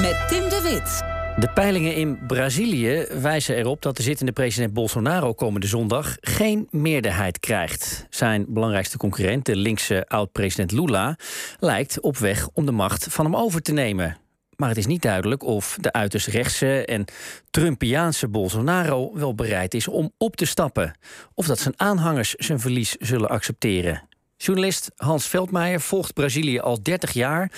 met Tim de Wit. De peilingen in Brazilië wijzen erop dat de zittende president Bolsonaro komende zondag geen meerderheid krijgt. Zijn belangrijkste concurrent, de linkse oud-president Lula, lijkt op weg om de macht van hem over te nemen. Maar het is niet duidelijk of de uiterst rechtse en Trumpiaanse Bolsonaro wel bereid is om op te stappen. Of dat zijn aanhangers zijn verlies zullen accepteren. Journalist Hans Veldmeijer volgt Brazilië al 30 jaar.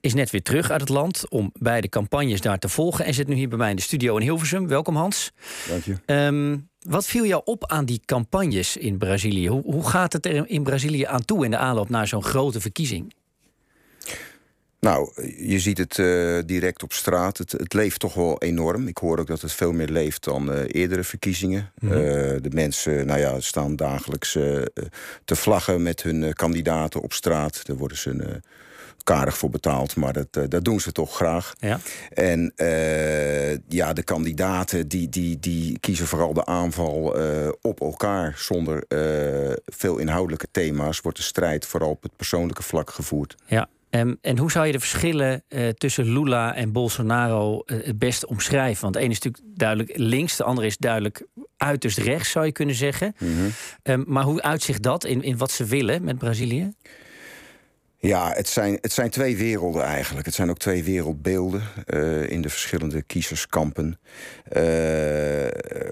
Is net weer terug uit het land om beide campagnes daar te volgen. En zit nu hier bij mij in de studio in Hilversum. Welkom Hans. Dank je. Ehm, wat viel jou op aan die campagnes in Brazilië? Hoe, hoe gaat het er in Brazilië aan toe in de aanloop naar zo'n grote verkiezing? Nou, je ziet het uh, direct op straat. Het, het, leeft toch wel enorm. Ik hoor ook dat het veel meer leeft dan uh, eerdere verkiezingen. Mm -hmm. uh, de mensen nou ja, staan dagelijks te vlaggen met hun kandidaten op straat. Daar worden ze karig voor betaald, maar dat, dat doen ze toch graag. Ja. En ja, de kandidaten die, die, die kiezen vooral de aanval op elkaar zonder veel inhoudelijke thema's. Wordt de strijd vooral op het persoonlijke vlak gevoerd. Ja, Um, en hoe zou je de verschillen uh, tussen Lula en Bolsonaro uh, het best omschrijven? Want de ene is natuurlijk duidelijk links, de andere is duidelijk uiterst rechts, zou je kunnen zeggen. Mm -hmm. um, maar hoe uitzicht dat in, in wat ze willen met Brazilië? Ja, het zijn, het zijn twee werelden eigenlijk. Het zijn ook twee wereldbeelden uh, in de verschillende kiezerskampen. Uh,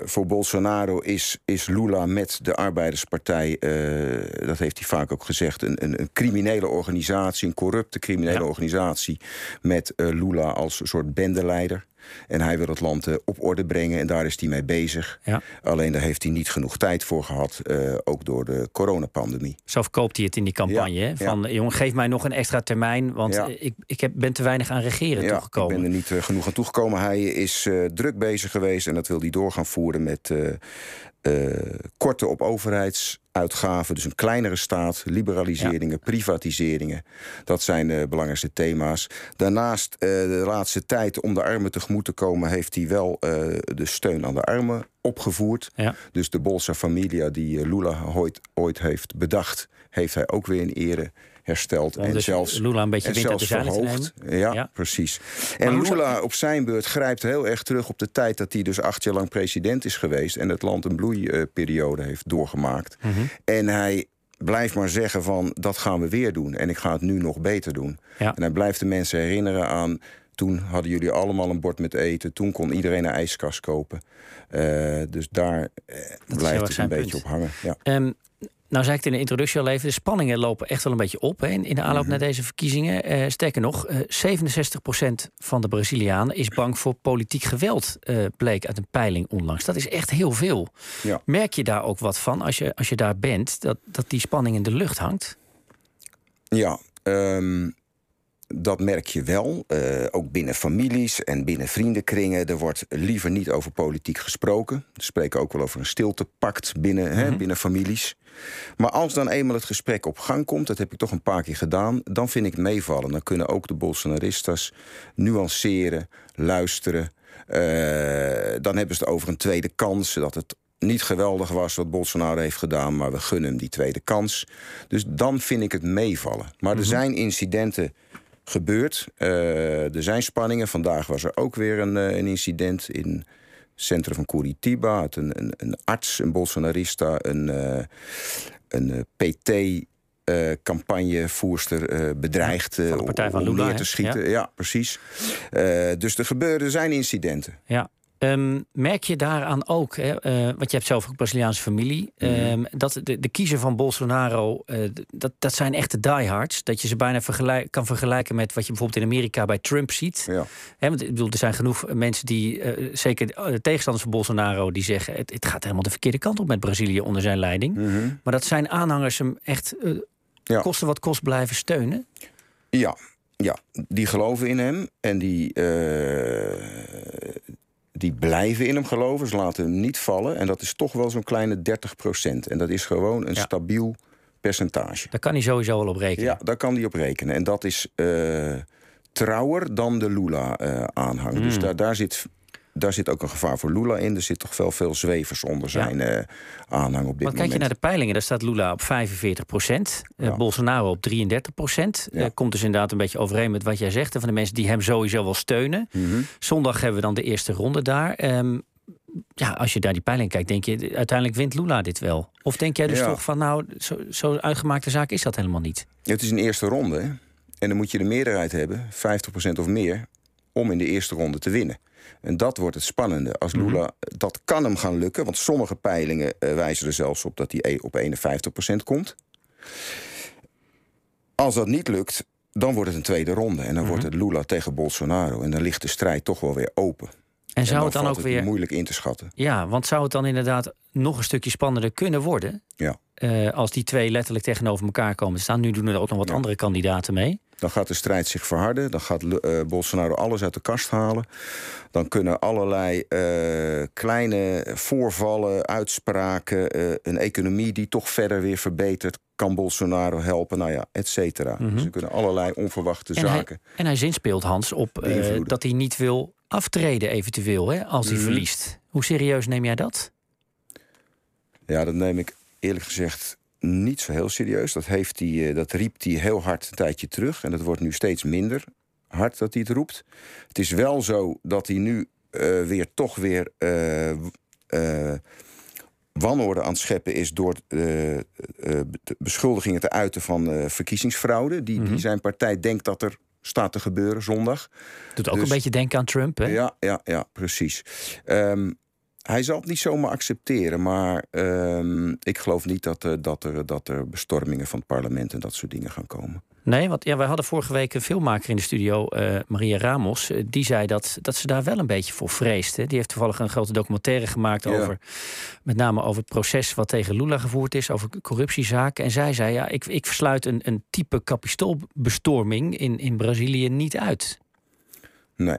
voor Bolsonaro is, is Lula met de Arbeiderspartij, uh, dat heeft hij vaak ook gezegd, een, een, een criminele organisatie, een corrupte criminele ja. organisatie, met Lula als een soort bendeleider. En hij wil het land uh, op orde brengen en daar is hij mee bezig. Ja. Alleen daar heeft hij niet genoeg tijd voor gehad, uh, ook door de coronapandemie. Zo verkoopt hij het in die campagne. Ja. Van, jongen, geef mij nog een extra termijn, want ik, ik heb, ben te weinig aan regeren toegekomen. ik ben er niet genoeg aan toegekomen. Hij is druk bezig geweest en dat wil hij door gaan voeren met korte op overheids uitgaven, dus een kleinere staat, liberaliseringen, ja. privatiseringen. Dat zijn de belangrijkste thema's. Daarnaast, uh, de laatste tijd, om de armen tegemoet te komen, heeft hij wel uh, de steun aan de armen opgevoerd. Ja. Dus de Bolsa Familia die Lula ooit, ooit heeft bedacht, heeft hij ook weer in ere hersteld. Om en dus zelfs, Lula een beetje en zelfs verhoogd. Ja, ja, precies. En Lula op zijn beurt grijpt heel erg terug op de tijd dat hij dus acht jaar lang president is geweest en het land een bloeiperiode heeft doorgemaakt. Mm -hmm. En hij blijft maar zeggen van dat gaan we weer doen en ik ga het nu nog beter doen. Ja. En hij blijft de mensen herinneren aan toen hadden jullie allemaal een bord met eten. Toen kon iedereen een ijskast kopen. Uh, dus daar uh, blijft het een beetje punt. op hangen. Ja. Um, nou zei ik het in de introductie al even, de spanningen lopen echt wel een beetje op hè, in de aanloop Mhm. naar deze verkiezingen. Uh, sterker nog, uh, 67% van de Brazilianen is bang voor politiek geweld, uh, bleek uit een peiling onlangs. Dat is echt heel veel. Ja. Merk je daar ook wat van als je, als je daar bent, dat, dat die spanning in de lucht hangt? Ja, um, dat merk je wel. Uh, ook binnen families en binnen vriendenkringen. Er wordt liever niet over politiek gesproken. We spreken ook wel over een stiltepact binnen, mm -hmm. hè, binnen families. Maar als dan eenmaal het gesprek op gang komt, dat heb ik toch een paar keer gedaan, dan vind ik het meevallen. Dan kunnen ook de Bolsonaristas nuanceren, luisteren. Uh, dan hebben ze het over een tweede kans, dat het niet geweldig was wat Bolsonaro heeft gedaan, maar we gunnen hem die tweede kans. Dus dan vind ik het meevallen. Maar er mm -hmm. zijn incidenten gebeurd. Uh, er zijn spanningen. Vandaag was er ook weer een, uh, een incident in het centrum van Curitiba. Een, een, een arts, een Bolsonarista, een, een PT. Uh, campagnevoerster uh, bedreigd uh, van de om, om Lula, neer te schieten. Ja, ja precies. dus er gebeuren, er zijn incidenten. Ja. Um, merk je daaraan ook, hè, uh, want je hebt zelf ook Braziliaanse familie, Mhm. um, dat de, de kiezer van Bolsonaro, uh, dat, dat zijn echte diehards. Dat je ze bijna vergelijk, kan vergelijken met wat je bijvoorbeeld in Amerika bij Trump ziet. Ja. Hè, want ik bedoel, er zijn genoeg mensen die, uh, zeker de tegenstanders van Bolsonaro, die zeggen: het, het, gaat helemaal de verkeerde kant op met Brazilië onder zijn leiding. Mm -hmm. Maar dat zijn aanhangers hem echt ja. kosten wat kost blijven steunen. Ja, ja, die geloven in hem en die die blijven in hem geloven. Ze laten hem niet vallen. En dat is toch wel zo'n kleine 30 procent. En dat is gewoon een ja. stabiel percentage. Daar kan hij sowieso wel op rekenen. Ja, daar kan hij op rekenen. En dat is uh, trouwer dan de Lula-aanhang. Uh, mm. Dus daar, daar zit daar zit ook een gevaar voor Lula in. Er zit toch wel veel zwevers onder zijn uh, aanhang op dit moment. kijk je naar de peilingen, daar staat Lula op 45 procent. Uh, Bolsonaro op 33 procent. Ja. komt dus inderdaad een beetje overeen met wat jij zegt. van de mensen die hem sowieso wel steunen. Mhm. Zondag hebben we dan de eerste ronde daar. Um, ja, als je daar die peiling kijkt, denk je uiteindelijk wint Lula dit wel? Of denk jij dus toch van nou, zo, zo uitgemaakte zaak is dat helemaal niet? het is een eerste ronde. En dan moet je de meerderheid hebben, 50% of meer, om in de eerste ronde te winnen. En dat wordt het spannende. Als mhm. Lula, dat kan hem gaan lukken, want sommige peilingen uh, wijzen er zelfs op dat hij e- op 51% komt. Als dat niet lukt, dan wordt het een tweede ronde. En dan mhm. wordt het Lula tegen Bolsonaro. En dan ligt de strijd toch wel weer open. En zou het dan ook weer. moeilijk in te schatten. Ja, want zou het dan inderdaad nog een stukje spannender kunnen worden? Ja. Uh, als die twee letterlijk tegenover elkaar komen te staan. Nu doen er ook nog wat andere kandidaten mee. Dan gaat de strijd zich verharden. Dan gaat uh, Bolsonaro alles uit de kast halen. Dan kunnen allerlei uh, kleine voorvallen, uitspraken, een economie die toch verder weer verbetert, kan Bolsonaro helpen, nou ja, et cetera. Mm -hmm. Dus er kunnen allerlei onverwachte en zaken. Hij, en hij zinspeelt Hans op dat hij niet wil aftreden eventueel hè, als hij mhm. verliest. Hoe serieus neem jij dat? Ja, dat neem ik eerlijk gezegd niet zo heel serieus. Dat, heeft hij, eh, dat riep hij heel hard een tijdje terug. En dat wordt nu steeds minder hard dat hij het roept. Het is wel zo dat hij nu uh, weer toch weer uh, wanorde aan het scheppen is door beschuldigingen te uiten van verkiezingsfraude. Die, die mhm. zijn partij denkt dat er staat te gebeuren zondag. Doet ook een dus- beetje denken aan Trump, hè? Ja, ja, ja precies. Um, hij zal het niet zomaar accepteren, maar um, ik geloof niet dat er, dat, er, dat er bestormingen van het parlement en dat soort dingen gaan komen. Nee, want ja, wij hadden vorige week een filmmaker in de studio, uh, Maria Ramos. Uh, die zei dat, dat ze daar wel een beetje voor vreesde. Die heeft toevallig een grote documentaire gemaakt over, met name over het proces wat tegen Lula gevoerd is, over corruptiezaken. En zij zei, ja, ik, ik versluit een, een type kapistoolbestorming in, in Brazilië niet uit. Nee.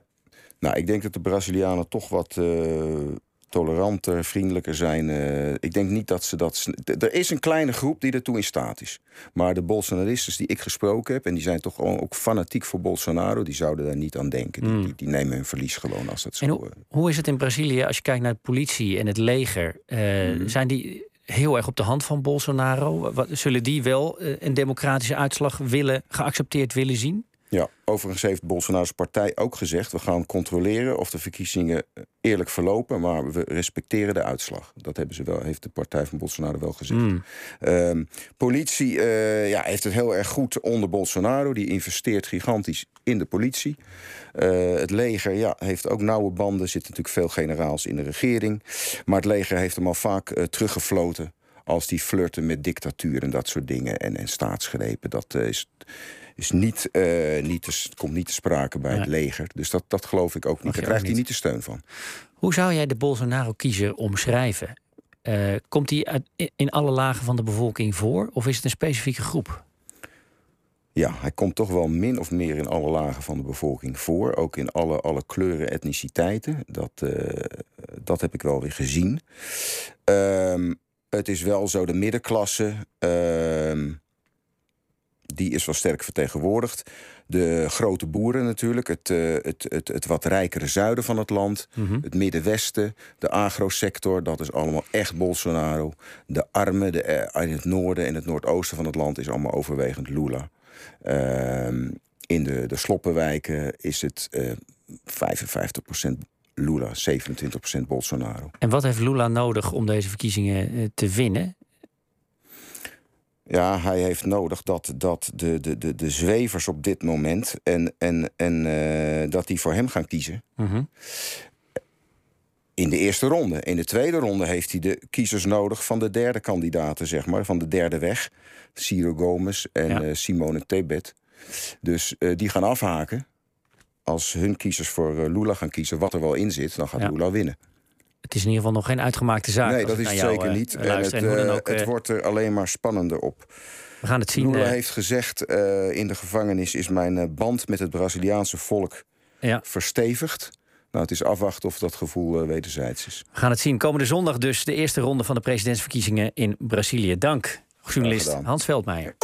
Nou, ik denk dat de Brazilianen toch wat uh, toleranter, vriendelijker zijn. Uh, ik denk niet dat ze dat. Er is een kleine groep die ertoe in staat is. Maar de Bolsonaristen die ik gesproken heb, en die zijn toch ook fanatiek voor Bolsonaro, die zouden daar niet aan denken. Die, hmm. die, nemen hun verlies gewoon als dat zo. Hoe, eh, hoe, is het in Brazilië als je kijkt naar de politie en het leger? Uh, Zijn die heel erg op de hand van Bolsonaro? Wat, zullen die wel een democratische uitslag willen, geaccepteerd willen zien? Ja, overigens heeft Bolsonaro's partij ook gezegd... we gaan controleren of de verkiezingen eerlijk verlopen... maar we respecteren de uitslag. Dat hebben ze wel, heeft de partij van Bolsonaro wel gezegd. Mm. Uh, politie uh, ja, heeft het heel erg goed onder Bolsonaro. Die investeert gigantisch in de politie. Uh, het leger ja, heeft ook nauwe banden. Er zitten natuurlijk veel generaals in de regering. Maar het leger heeft hem al vaak uh, teruggefloten... als die flirten met dictatuur en dat soort dingen. En, en staatsgrepen, dat is is niet, uh, niet te, komt niet te sprake bij het leger. Dus dat, dat geloof ik ook niet. Daar krijgt hij niet de steun van. Hoe zou jij de Bolsonaro-kiezer omschrijven? Uh, komt hij in alle lagen van de bevolking voor? Of is het een specifieke groep? Ja, hij komt toch wel min of meer in alle lagen van de bevolking voor. Ook in alle, alle kleuren, etniciteiten. Dat, uh, dat heb ik wel weer gezien. Uh, het is wel zo, de middenklasse ehm, die is wel sterk vertegenwoordigd. De grote boeren natuurlijk, het, uh, het, het, het wat rijkere zuiden van het land, mhm. het middenwesten, de agrosector, dat is allemaal echt Bolsonaro. De armen de, uh, in het noorden en het noordoosten van het land is allemaal overwegend Lula. Uh, in de, de sloppenwijken is het 55% eh, Lula, 27% Bolsonaro. En wat heeft Lula nodig om deze verkiezingen te winnen? Ja, hij heeft nodig dat, dat de, de, de, de zwevers op dit moment... en, en, en uh, dat die voor hem gaan kiezen. Mhm. In de eerste ronde. In de tweede ronde heeft hij de kiezers nodig van de derde kandidaten, zeg maar. Van de derde weg. Ciro Gomez en ja. uh, Simone Tebet. Dus uh, die gaan afhaken. Als hun kiezers voor Lula gaan kiezen, wat er wel in zit... dan gaat ja. Lula winnen het is in ieder geval nog geen uitgemaakte zaak. Nee, dat is het zeker eh, niet. En het, en ook, het eh, wordt er alleen maar spannender op. We gaan het zien. Lula heeft gezegd in de gevangenis is mijn band met het Braziliaanse volk ja. verstevigd. Nou, het is afwachten of dat gevoel wederzijds is. We gaan het zien. Komende zondag dus de eerste ronde van de presidentsverkiezingen in Brazilië. Dank, journalist Hans Veldmeijer.